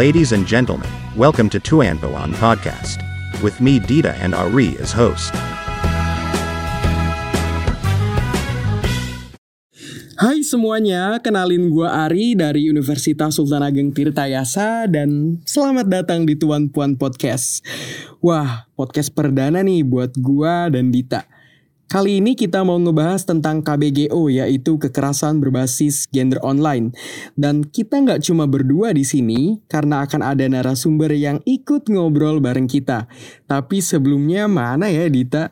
Ladies and gentlemen, welcome to Tuanpo on Podcast. With me, Dita and Ari as host. Hai semuanya, kenalin gua Ari dari Universitas Sultan Ageng Tirtayasa dan selamat datang di Tuan Puan Podcast. Wah, podcast perdana nih buat gua dan Dita. Kali ini kita mau ngebahas tentang KBGO yaitu kekerasan berbasis gender online. Dan kita nggak cuma berdua di sini karena akan ada narasumber yang ikut ngobrol bareng kita. Tapi sebelumnya mana ya Dita?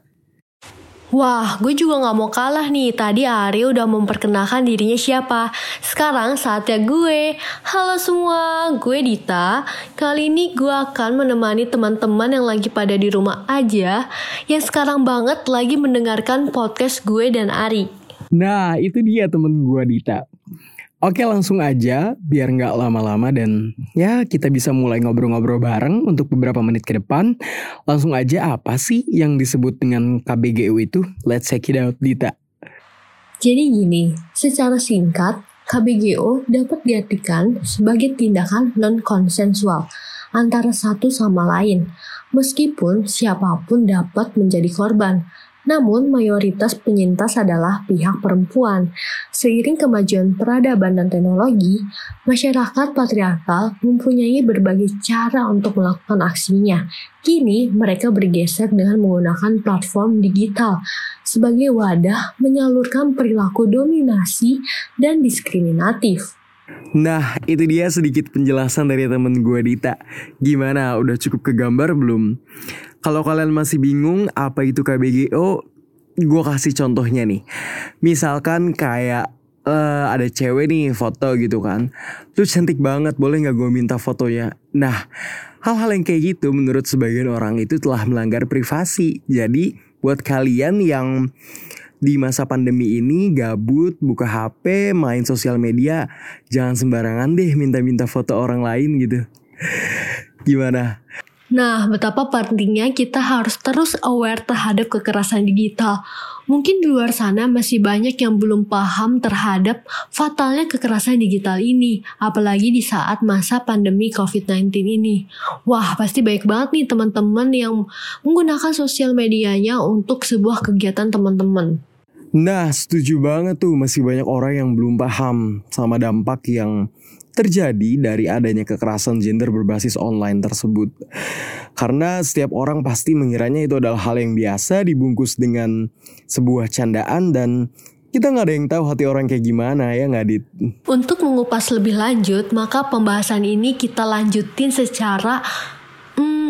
Wah, gue juga gak mau kalah nih. Tadi Ari udah memperkenalkan dirinya siapa. Sekarang saatnya gue. Halo semua, gue Dita. Kali ini gue akan menemani teman-teman yang lagi pada di rumah aja. Yang sekarang banget lagi mendengarkan podcast gue dan Ari. Nah, itu dia temen gue Dita. Oke langsung aja biar nggak lama-lama dan ya kita bisa mulai ngobrol-ngobrol bareng untuk beberapa menit ke depan. Langsung aja apa sih yang disebut dengan KBGU itu? Let's check it out Dita. Jadi gini, secara singkat, KBGO dapat diartikan sebagai tindakan non-konsensual antara satu sama lain, meskipun siapa pun dapat menjadi korban. Namun, mayoritas penyintas adalah pihak perempuan. Seiring kemajuan peradaban dan teknologi, masyarakat patriarkal mempunyai berbagai cara untuk melakukan aksinya. Kini, mereka bergeser dengan menggunakan platform digital sebagai wadah menyalurkan perilaku dominasi dan diskriminatif. Nah, itu dia sedikit penjelasan dari temen gue Dita. Gimana, udah cukup kegambar belum? Kalau kalian masih bingung apa itu KBGO, gue kasih contohnya nih. Misalkan kayak uh, ada cewek nih foto gitu kan. Lu cantik banget, boleh gak gue minta fotonya? Nah, hal-hal yang kayak gitu menurut sebagian orang itu telah melanggar privasi. Jadi buat kalian yang di masa pandemi ini gabut, buka HP, main sosial media, jangan sembarangan deh minta-minta foto orang lain gitu. Gimana? Nah, betapa pentingnya kita harus terus aware terhadap kekerasan digital. Mungkin di luar sana masih banyak yang belum paham terhadap fatalnya kekerasan digital ini, apalagi di saat masa pandemi COVID-19 ini. Wah, pasti baik banget nih teman-teman yang menggunakan sosial medianya untuk sebuah kegiatan teman-teman. Nah, setuju banget tuh masih banyak orang yang belum paham sama dampak yang terjadi dari adanya kekerasan gender berbasis online tersebut. Karena setiap orang pasti mengiranya itu adalah hal yang biasa dibungkus dengan sebuah candaan dan kita nggak ada yang tahu hati orang kayak gimana ya nggak dit. Untuk mengupas lebih lanjut, maka pembahasan ini kita lanjutin secara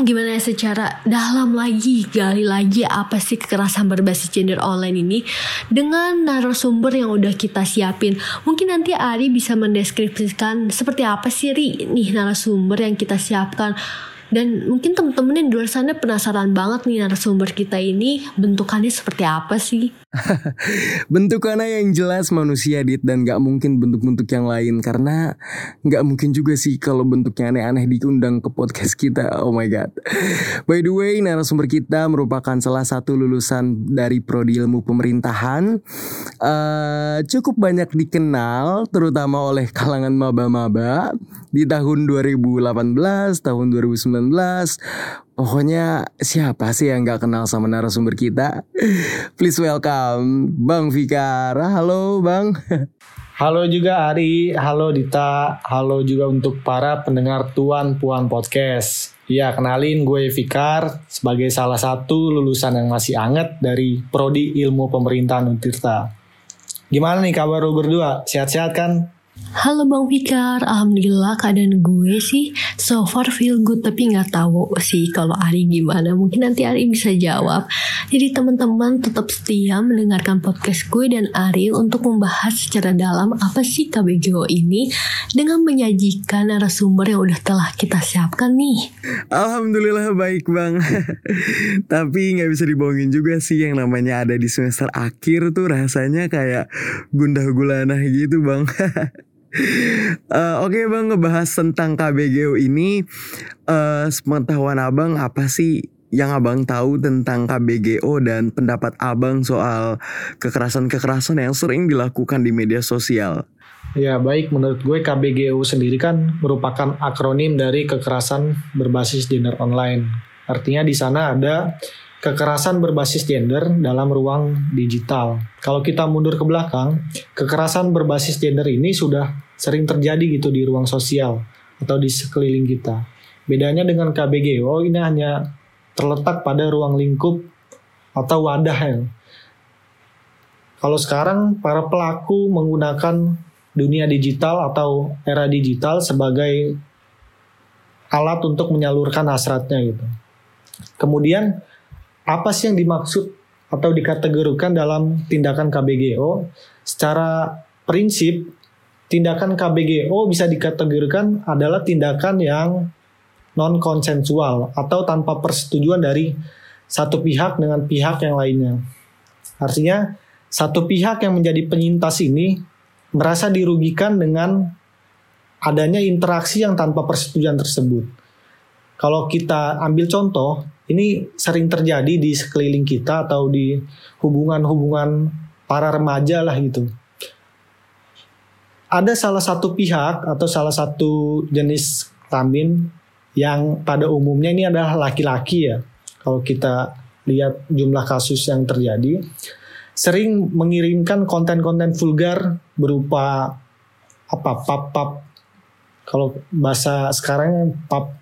gimana ya secara dalam lagi gali lagi apa sih kekerasan berbasis gender online ini dengan narasumber yang udah kita siapin. Mungkin nanti Ari bisa mendeskripsikan seperti apa sih Ri nih narasumber yang kita siapkan dan mungkin temen-temen di luar sana penasaran banget nih narasumber kita ini bentukannya seperti apa sih? bentukannya yang jelas manusia dit dan gak mungkin bentuk-bentuk yang lain karena gak mungkin juga sih kalau bentuknya aneh-aneh diundang ke podcast kita. Oh my god. By the way, narasumber kita merupakan salah satu lulusan dari prodi ilmu pemerintahan. Uh, cukup banyak dikenal terutama oleh kalangan maba-maba di tahun 2018, tahun 2019 Pokoknya siapa sih yang gak kenal sama narasumber kita? Please welcome Bang Fikar. Halo Bang. Halo juga Ari, halo Dita, halo juga untuk para pendengar Tuan Puan Podcast. Ya, kenalin gue Fikar sebagai salah satu lulusan yang masih anget dari Prodi Ilmu Pemerintahan Untirta. Gimana nih kabar lu berdua? Sehat-sehat kan? Halo Bang Fikar, Alhamdulillah keadaan gue sih so far feel good tapi nggak tahu sih kalau Ari gimana. Mungkin nanti Ari bisa jawab. Jadi teman-teman tetap setia mendengarkan podcast gue dan Ari untuk membahas secara dalam apa sih KBGO ini dengan menyajikan narasumber yang udah telah kita siapkan nih. Alhamdulillah baik Bang. tapi nggak bisa dibohongin juga sih yang namanya ada di semester akhir tuh rasanya kayak gundah gulana gitu Bang. Uh, Oke okay bang ngebahas tentang KBGO ini uh, Sepengetahuan abang apa sih yang abang tahu tentang KBGO dan pendapat abang soal kekerasan-kekerasan yang sering dilakukan di media sosial? Ya baik menurut gue KBGO sendiri kan merupakan akronim dari kekerasan berbasis gender online. Artinya di sana ada kekerasan berbasis gender dalam ruang digital. Kalau kita mundur ke belakang, kekerasan berbasis gender ini sudah sering terjadi gitu di ruang sosial atau di sekeliling kita. Bedanya dengan KBGO ini hanya terletak pada ruang lingkup atau wadah ya. Kalau sekarang para pelaku menggunakan dunia digital atau era digital sebagai alat untuk menyalurkan hasratnya gitu. Kemudian apa sih yang dimaksud atau dikategorikan dalam tindakan KBGO? Secara prinsip tindakan KBGO bisa dikategorikan adalah tindakan yang non konsensual atau tanpa persetujuan dari satu pihak dengan pihak yang lainnya. Artinya satu pihak yang menjadi penyintas ini merasa dirugikan dengan adanya interaksi yang tanpa persetujuan tersebut. Kalau kita ambil contoh, ini sering terjadi di sekeliling kita atau di hubungan-hubungan para remaja lah gitu. Ada salah satu pihak atau salah satu jenis kelamin yang pada umumnya ini adalah laki-laki ya. Kalau kita lihat jumlah kasus yang terjadi, sering mengirimkan konten-konten vulgar berupa apa pap-pap kalau bahasa sekarang pap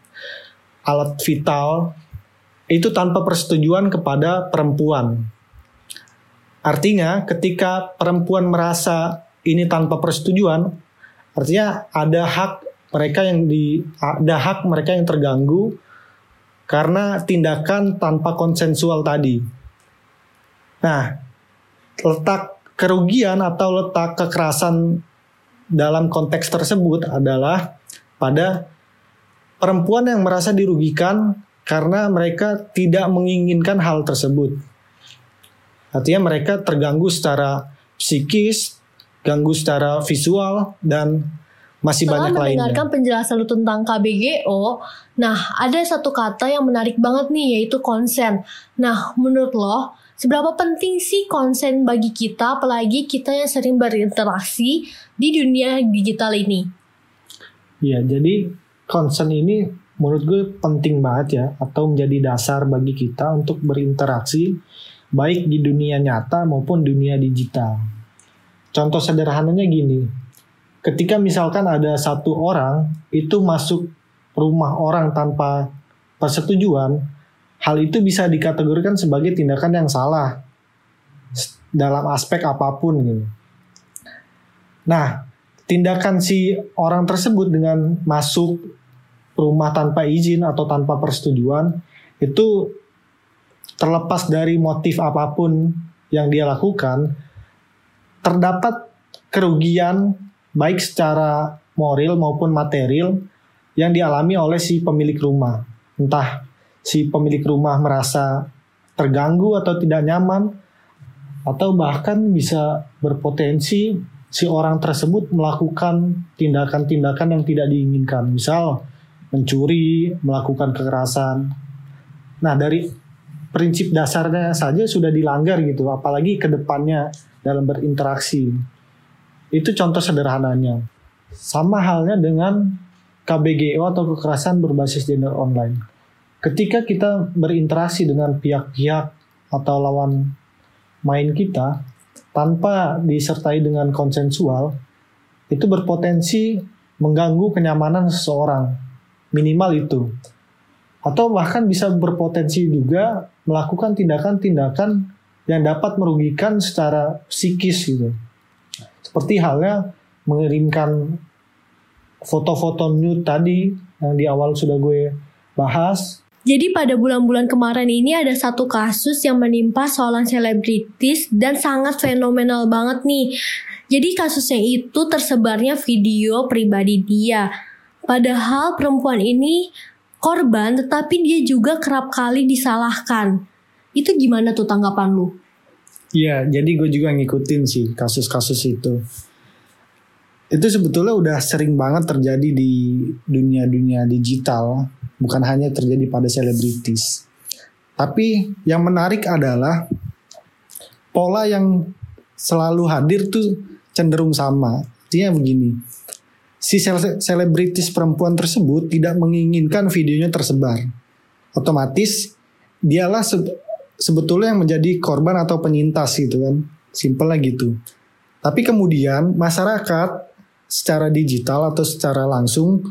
alat vital itu tanpa persetujuan kepada perempuan. Artinya ketika perempuan merasa ini tanpa persetujuan, artinya ada hak mereka yang di ada hak mereka yang terganggu karena tindakan tanpa konsensual tadi. Nah, letak kerugian atau letak kekerasan dalam konteks tersebut adalah pada perempuan yang merasa dirugikan karena mereka tidak menginginkan hal tersebut. Artinya mereka terganggu secara psikis, ganggu secara visual dan masih Setelah banyak lainnya. mendengarkan penjelasan lu tentang KBGO, nah ada satu kata yang menarik banget nih yaitu konsen. Nah, menurut lo, seberapa penting sih konsen bagi kita, apalagi kita yang sering berinteraksi di dunia digital ini? Iya, jadi konsen ini menurut gue penting banget ya atau menjadi dasar bagi kita untuk berinteraksi baik di dunia nyata maupun dunia digital. Contoh sederhananya gini, ketika misalkan ada satu orang itu masuk rumah orang tanpa persetujuan, hal itu bisa dikategorikan sebagai tindakan yang salah dalam aspek apa pun gitu. Nah, tindakan si orang tersebut dengan masuk rumah tanpa izin atau tanpa persetujuan itu terlepas dari motif apa pun yang dia lakukan terdapat kerugian baik secara moral maupun material yang dialami oleh si pemilik rumah. Entah si pemilik rumah merasa terganggu atau tidak nyaman atau bahkan bisa berpotensi si orang tersebut melakukan tindakan-tindakan yang tidak diinginkan. Misal mencuri, melakukan kekerasan. Nah, dari prinsip dasarnya saja sudah dilanggar gitu, apalagi ke depannya dalam berinteraksi. Itu contoh sederhananya. Sama halnya dengan KBGO atau kekerasan berbasis gender online. Ketika kita berinteraksi dengan pihak-pihak atau lawan main kita tanpa disertai dengan konsensual, itu berpotensi mengganggu kenyamanan seseorang. Minimal itu. Atau bahkan bisa berpotensi juga melakukan tindakan-tindakan yang dapat merugikan secara psikis gitu. Seperti halnya mengirimkan foto-foto nude tadi yang di awal sudah gue bahas. Jadi pada bulan-bulan kemarin ini ada satu kasus yang menimpa seorang selebritis dan sangat fenomenal banget nih. Jadi kasusnya itu tersebarnya video pribadi dia. Padahal perempuan ini korban tetapi dia juga kerap kali disalahkan. Itu gimana tuh tanggapan lu? Iya, jadi gue juga ngikutin sih kasus-kasus itu. Itu sebetulnya udah sering banget terjadi di dunia-dunia digital, bukan hanya terjadi pada selebritis. Tapi yang menarik adalah pola yang selalu hadir tuh cenderung sama. Artinya begini, si selebritis perempuan tersebut tidak menginginkan videonya tersebar. Otomatis dialah se sebetulnya yang menjadi korban atau penyintas gitu kan. Simpelnya gitu. Tapi kemudian masyarakat secara digital atau secara langsung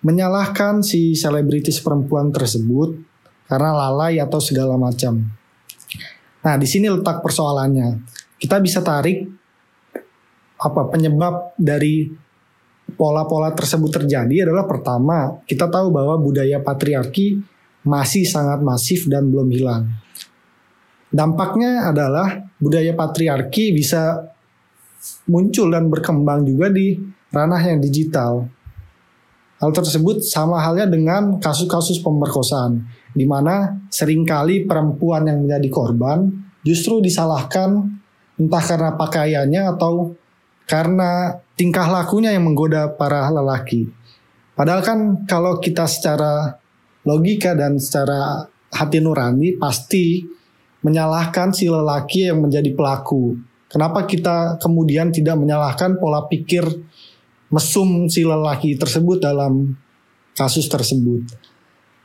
menyalahkan si selebritis perempuan tersebut karena lalai atau segala macam. Nah, di sini letak persoalannya. Kita bisa tarik apa penyebab dari pola-pola tersebut terjadi adalah pertama, kita tahu bahwa budaya patriarki masih sangat masif dan belum hilang. Dampaknya adalah budaya patriarki bisa muncul dan berkembang juga di ranah yang digital. Hal tersebut sama halnya dengan kasus-kasus pemerkosaan, di mana sering kali perempuan yang menjadi korban justru disalahkan entah karena pakaiannya atau karena tingkah lakunya yang menggoda para lelaki. Padahal kan kalau kita secara logika dan secara hati nurani pasti menyalahkan si lelaki yang menjadi pelaku. Kenapa kita kemudian tidak menyalahkan pola pikir mesum si lelaki tersebut dalam kasus tersebut?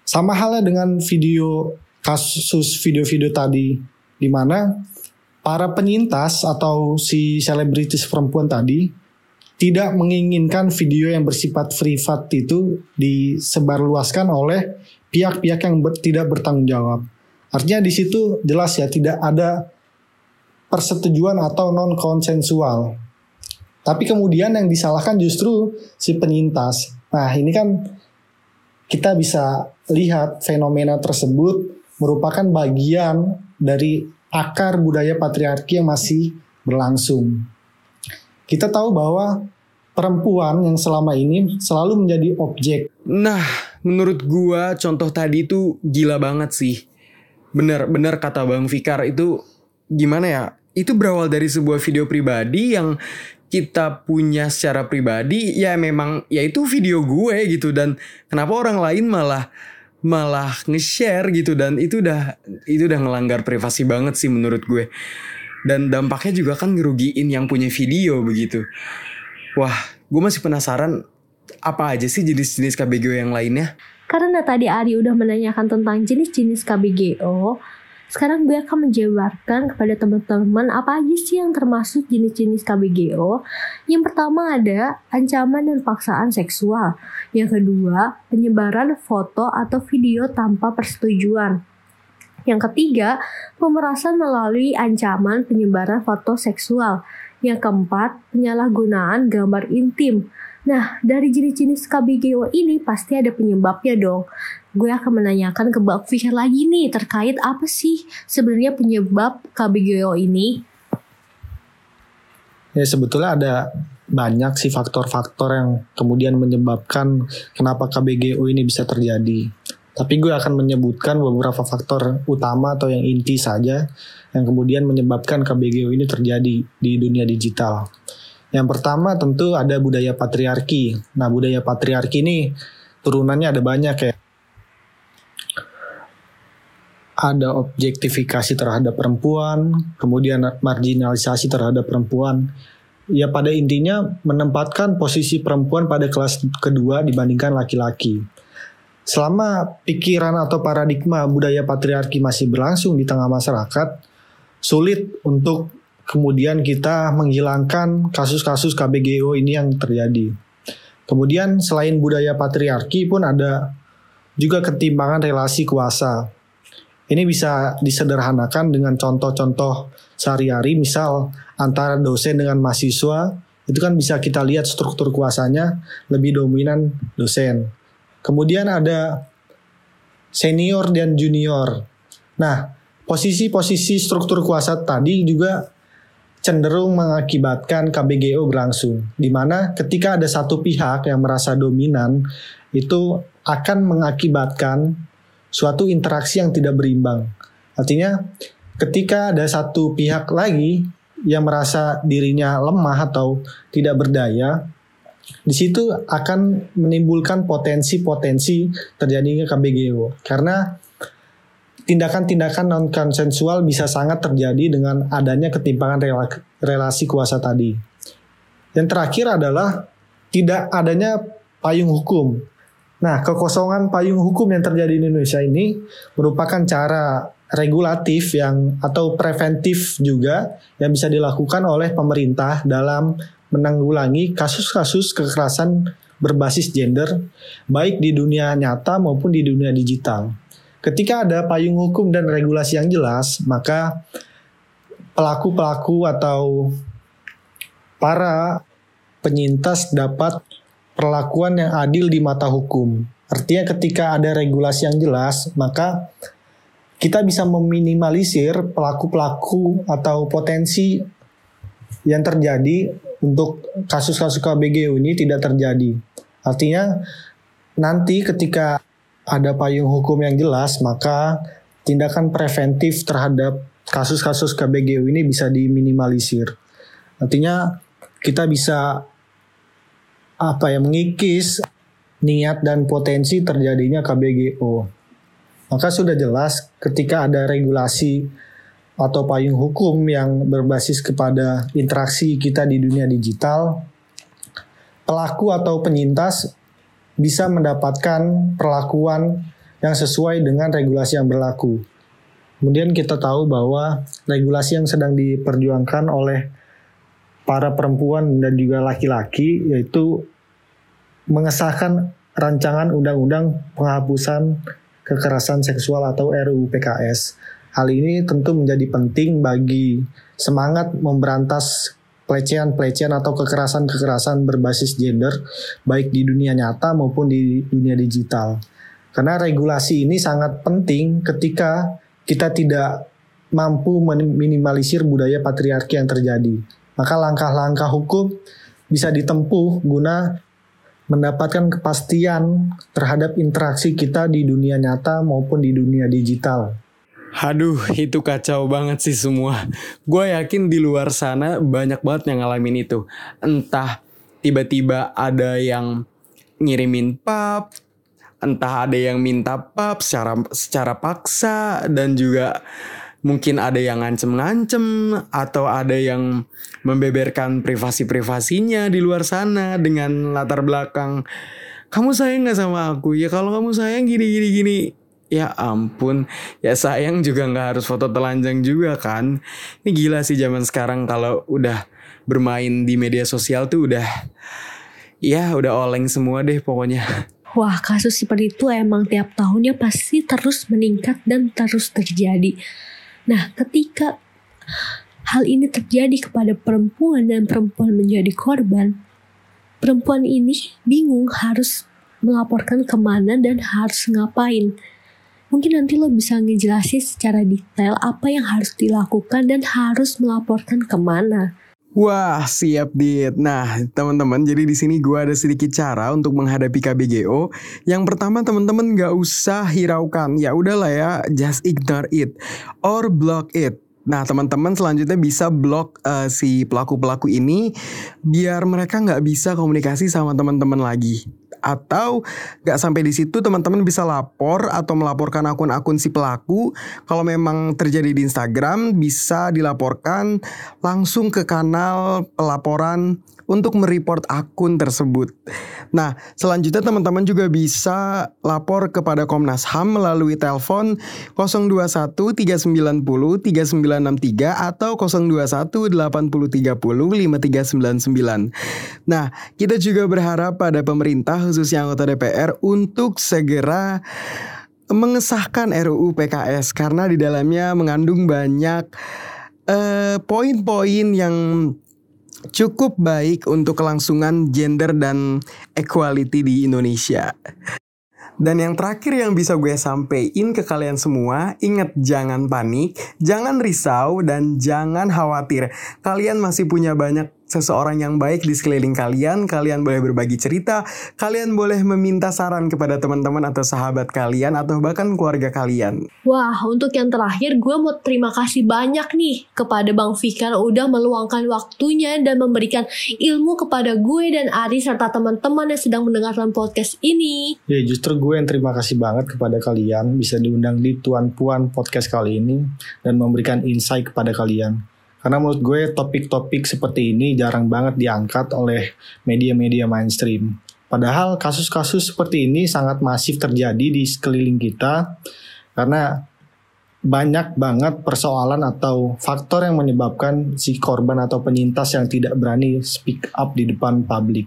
Sama halnya dengan video kasus video-video tadi di mana para penyintas atau si selebritis perempuan tadi tidak menginginkan video yang bersifat privat itu disebarluaskan oleh pihak-pihak yang ber, tidak bertanggung jawab. Artinya di situ jelas ya tidak ada persetujuan atau non konsensual. Tapi kemudian yang disalahkan justru si penyintas. Nah, ini kan kita bisa lihat fenomena tersebut merupakan bagian dari akar budaya patriarki yang masih berlangsung. Kita tahu bahwa perempuan yang selama ini selalu menjadi objek. Nah, menurut gua contoh tadi itu gila banget sih. Bener, bener kata Bang Fikar itu gimana ya? Itu berawal dari sebuah video pribadi yang kita punya secara pribadi ya memang ya itu video gue gitu dan kenapa orang lain malah malah nge-share gitu dan itu udah itu udah ngelanggar privasi banget sih menurut gue. Dan dampaknya juga kan ngerugiin yang punya video begitu. Wah, gue masih penasaran apa aja sih jenis-jenis KBGO yang lainnya? Karena tadi Ari udah menanyakan tentang jenis-jenis KBGO, sekarang gue akan menjabarkan kepada teman-teman apa aja sih yang termasuk jenis-jenis KBGO. Yang pertama ada ancaman dan paksaan seksual. Yang kedua, penyebaran foto atau video tanpa persetujuan. Yang ketiga, pemerasan melalui ancaman penyebaran foto seksual. Yang keempat, penyalahgunaan gambar intim. Nah, dari jenis-jenis KBGO ini pasti ada penyebabnya dong. Gue akan menanyakan ke Bang Fisher lagi nih terkait apa sih sebenarnya penyebab KBGO ini. Ya sebetulnya ada banyak sih faktor-faktor yang kemudian menyebabkan kenapa KBGO ini bisa terjadi. Tapi gue akan menyebutkan beberapa faktor utama atau yang inti saja yang kemudian menyebabkan KBGO ini terjadi di dunia digital. Yang pertama tentu ada budaya patriarki. Nah, budaya patriarki ini turunannya ada banyak ya. Ada objektifikasi terhadap perempuan, kemudian marginalisasi terhadap perempuan. Ya pada intinya menempatkan posisi perempuan pada kelas kedua dibandingkan laki-laki. Selama pikiran atau paradigma budaya patriarki masih berlangsung di tengah masyarakat, sulit untuk kemudian kita menghilangkan kasus-kasus KBGO ini yang terjadi. Kemudian selain budaya patriarki pun ada juga ketimpangan relasi kuasa. Ini bisa disederhanakan dengan contoh-contoh sehari-hari, misal antara dosen dengan mahasiswa, itu kan bisa kita lihat struktur kuasanya lebih dominan dosen. Kemudian ada senior dan junior. Nah, posisi-posisi struktur kuasa tadi juga cenderung mengakibatkan KBGO berlangsung, di mana ketika ada satu pihak yang merasa dominan, itu akan mengakibatkan suatu interaksi yang tidak berimbang. Artinya, ketika ada satu pihak lagi yang merasa dirinya lemah atau tidak berdaya, di situ akan menimbulkan potensi-potensi terjadinya KBGO. Karena tindakan-tindakan non konsensual bisa sangat terjadi dengan adanya ketimpangan relasi kuasa tadi. Yang terakhir adalah tidak adanya payung hukum. Nah, kekosongan payung hukum yang terjadi di Indonesia ini merupakan cara regulatif yang atau preventif juga yang bisa dilakukan oleh pemerintah dalam menanggulangi kasus-kasus kekerasan berbasis gender baik di dunia nyata maupun di dunia digital. Ketika ada payung hukum dan regulasi yang jelas, maka pelaku-pelaku atau para penyintas dapat perlakuan yang adil di mata hukum. Artinya ketika ada regulasi yang jelas, maka kita bisa meminimalisir pelaku-pelaku atau potensi yang terjadi untuk kasus-kasus KBGU ini tidak terjadi. Artinya nanti ketika ada payung hukum yang jelas, maka tindakan preventif terhadap kasus-kasus KBGU ini bisa diminimalisir. Artinya kita bisa apa ya mengikis niat dan potensi terjadinya KBGO. Maka sudah jelas ketika ada regulasi atau payung hukum yang berbasis kepada interaksi kita di dunia digital, pelaku atau penyintas bisa mendapatkan perlakuan yang sesuai dengan regulasi yang berlaku. Kemudian kita tahu bahwa regulasi yang sedang diperjuangkan oleh para perempuan dan juga laki-laki yaitu mengesahkan rancangan undang-undang penghapusan kekerasan seksual atau RUU PKS Hal ini tentu menjadi penting bagi semangat memberantas pelecehan-pelecehan atau kekerasan-kekerasan berbasis gender baik di dunia nyata maupun di dunia digital. Karena regulasi ini sangat penting ketika kita tidak mampu meminimalisir budaya patriarki yang terjadi. Maka langkah-langkah hukum bisa ditempuh guna mendapatkan kepastian terhadap interaksi kita di dunia nyata maupun di dunia digital. Aduh, itu kacau banget sih semua. Gue yakin di luar sana banyak banget yang ngalamin itu. Entah tiba-tiba ada yang ngirimin pap, entah ada yang minta pap secara secara paksa dan juga mungkin ada yang ngancem-ngancem atau ada yang membeberkan privasi-privasinya di luar sana dengan latar belakang kamu sayang nggak sama aku ya kalau kamu sayang gini gini gini Ya ampun, ya sayang juga nggak harus foto telanjang juga kan. Ini gila sih zaman sekarang kalau udah bermain di media sosial tuh udah ya udah oleng semua deh pokoknya. Wah kasus seperti itu emang tiap tahunnya pasti terus meningkat dan terus terjadi. Nah ketika hal ini terjadi kepada perempuan dan perempuan menjadi korban, perempuan ini bingung harus melaporkan ke mana dan harus ngapain Mungkin nanti lo bisa ngejelasin secara detail apa yang harus dilakukan dan harus melaporkan ke mana. Wah, siap Dit. Nah, teman-teman, jadi di sini gue ada sedikit cara untuk menghadapi KBGO. Yang pertama, teman-teman gak usah hiraukan. Ya udahlah ya, just ignore it or block it. Nah, teman-teman selanjutnya bisa blok uh, si pelaku-pelaku ini biar mereka nggak bisa komunikasi sama teman-teman lagi atau gak sampai di situ teman-teman bisa lapor atau melaporkan akun-akun si pelaku. Kalau memang terjadi di Instagram bisa dilaporkan langsung ke kanal pelaporan untuk mereport akun tersebut. Nah, selanjutnya teman-teman juga bisa lapor kepada Komnas HAM melalui telepon 021 3990 3963 atau 021 8030 5399. Nah, kita juga berharap pada pemerintah khususnya anggota DPR untuk segera mengesahkan RUU PKS karena di dalamnya mengandung banyak uh, poin-poin yang cukup baik untuk kelangsungan gender dan equality di Indonesia. Dan yang terakhir yang bisa gue sampein ke kalian semua, ingat jangan panik, jangan risau, dan jangan khawatir. Kalian masih punya banyak seseorang yang baik di sekeliling kalian, kalian boleh berbagi cerita, kalian boleh meminta saran kepada teman-teman atau sahabat kalian atau bahkan keluarga kalian. Wah, untuk yang terakhir gue mau terima kasih banyak nih kepada Bang Fikar udah meluangkan waktunya dan memberikan ilmu kepada gue dan Ari serta teman-teman yang sedang mendengarkan podcast ini. Ya, justru gue yang terima kasih banget kepada kalian bisa diundang di Tuan Puan podcast kali ini dan memberikan insight kepada kalian. Karena menurut gue topik-topik seperti ini jarang banget diangkat oleh media-media mainstream. Padahal kasus-kasus seperti ini sangat masif terjadi di sekeliling kita karena banyak banget persoalan atau faktor yang menyebabkan si korban atau penyintas yang tidak berani speak up di depan publik.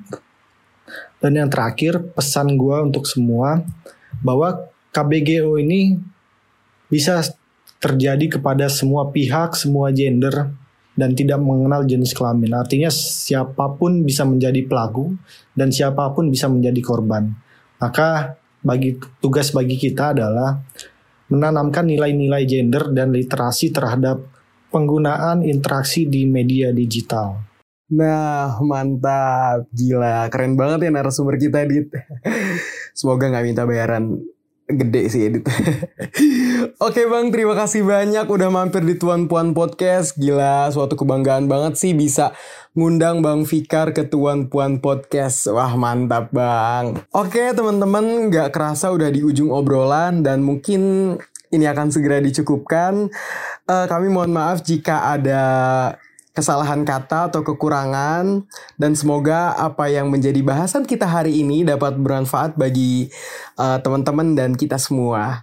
Dan yang terakhir, pesan gue untuk semua bahwa KBGO ini bisa terjadi kepada semua pihak, semua gender, dan tidak mengenal jenis kelamin. Artinya siapa pun bisa menjadi pelaku dan siapa pun bisa menjadi korban. Maka bagi tugas bagi kita adalah menanamkan nilai-nilai gender dan literasi terhadap penggunaan interaksi di media digital. Nah, mantap. Gila, keren banget ya narasumber kita, Dit. Semoga nggak minta bayaran gede sih edit. Oke bang, terima kasih banyak udah mampir di Tuan Puan Podcast. Gila, suatu kebanggaan banget sih bisa ngundang Bang Fikar ke Tuan Puan Podcast. Wah mantap bang. Oke teman-teman, nggak kerasa udah di ujung obrolan dan mungkin ini akan segera dicukupkan. Uh, kami mohon maaf jika ada kesalahan kata atau kekurangan dan semoga apa yang menjadi bahasan kita hari ini dapat bermanfaat bagi uh, teman-teman dan kita semua.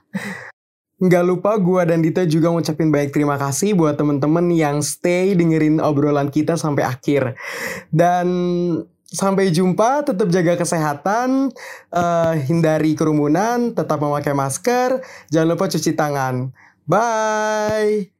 Nggak lupa gue dan Dita juga ngucapin banyak terima kasih buat teman-teman yang stay dengerin obrolan kita sampai akhir. Dan sampai jumpa, tetap jaga kesehatan, uh, hindari kerumunan, tetap memakai masker, jangan lupa cuci tangan. Bye!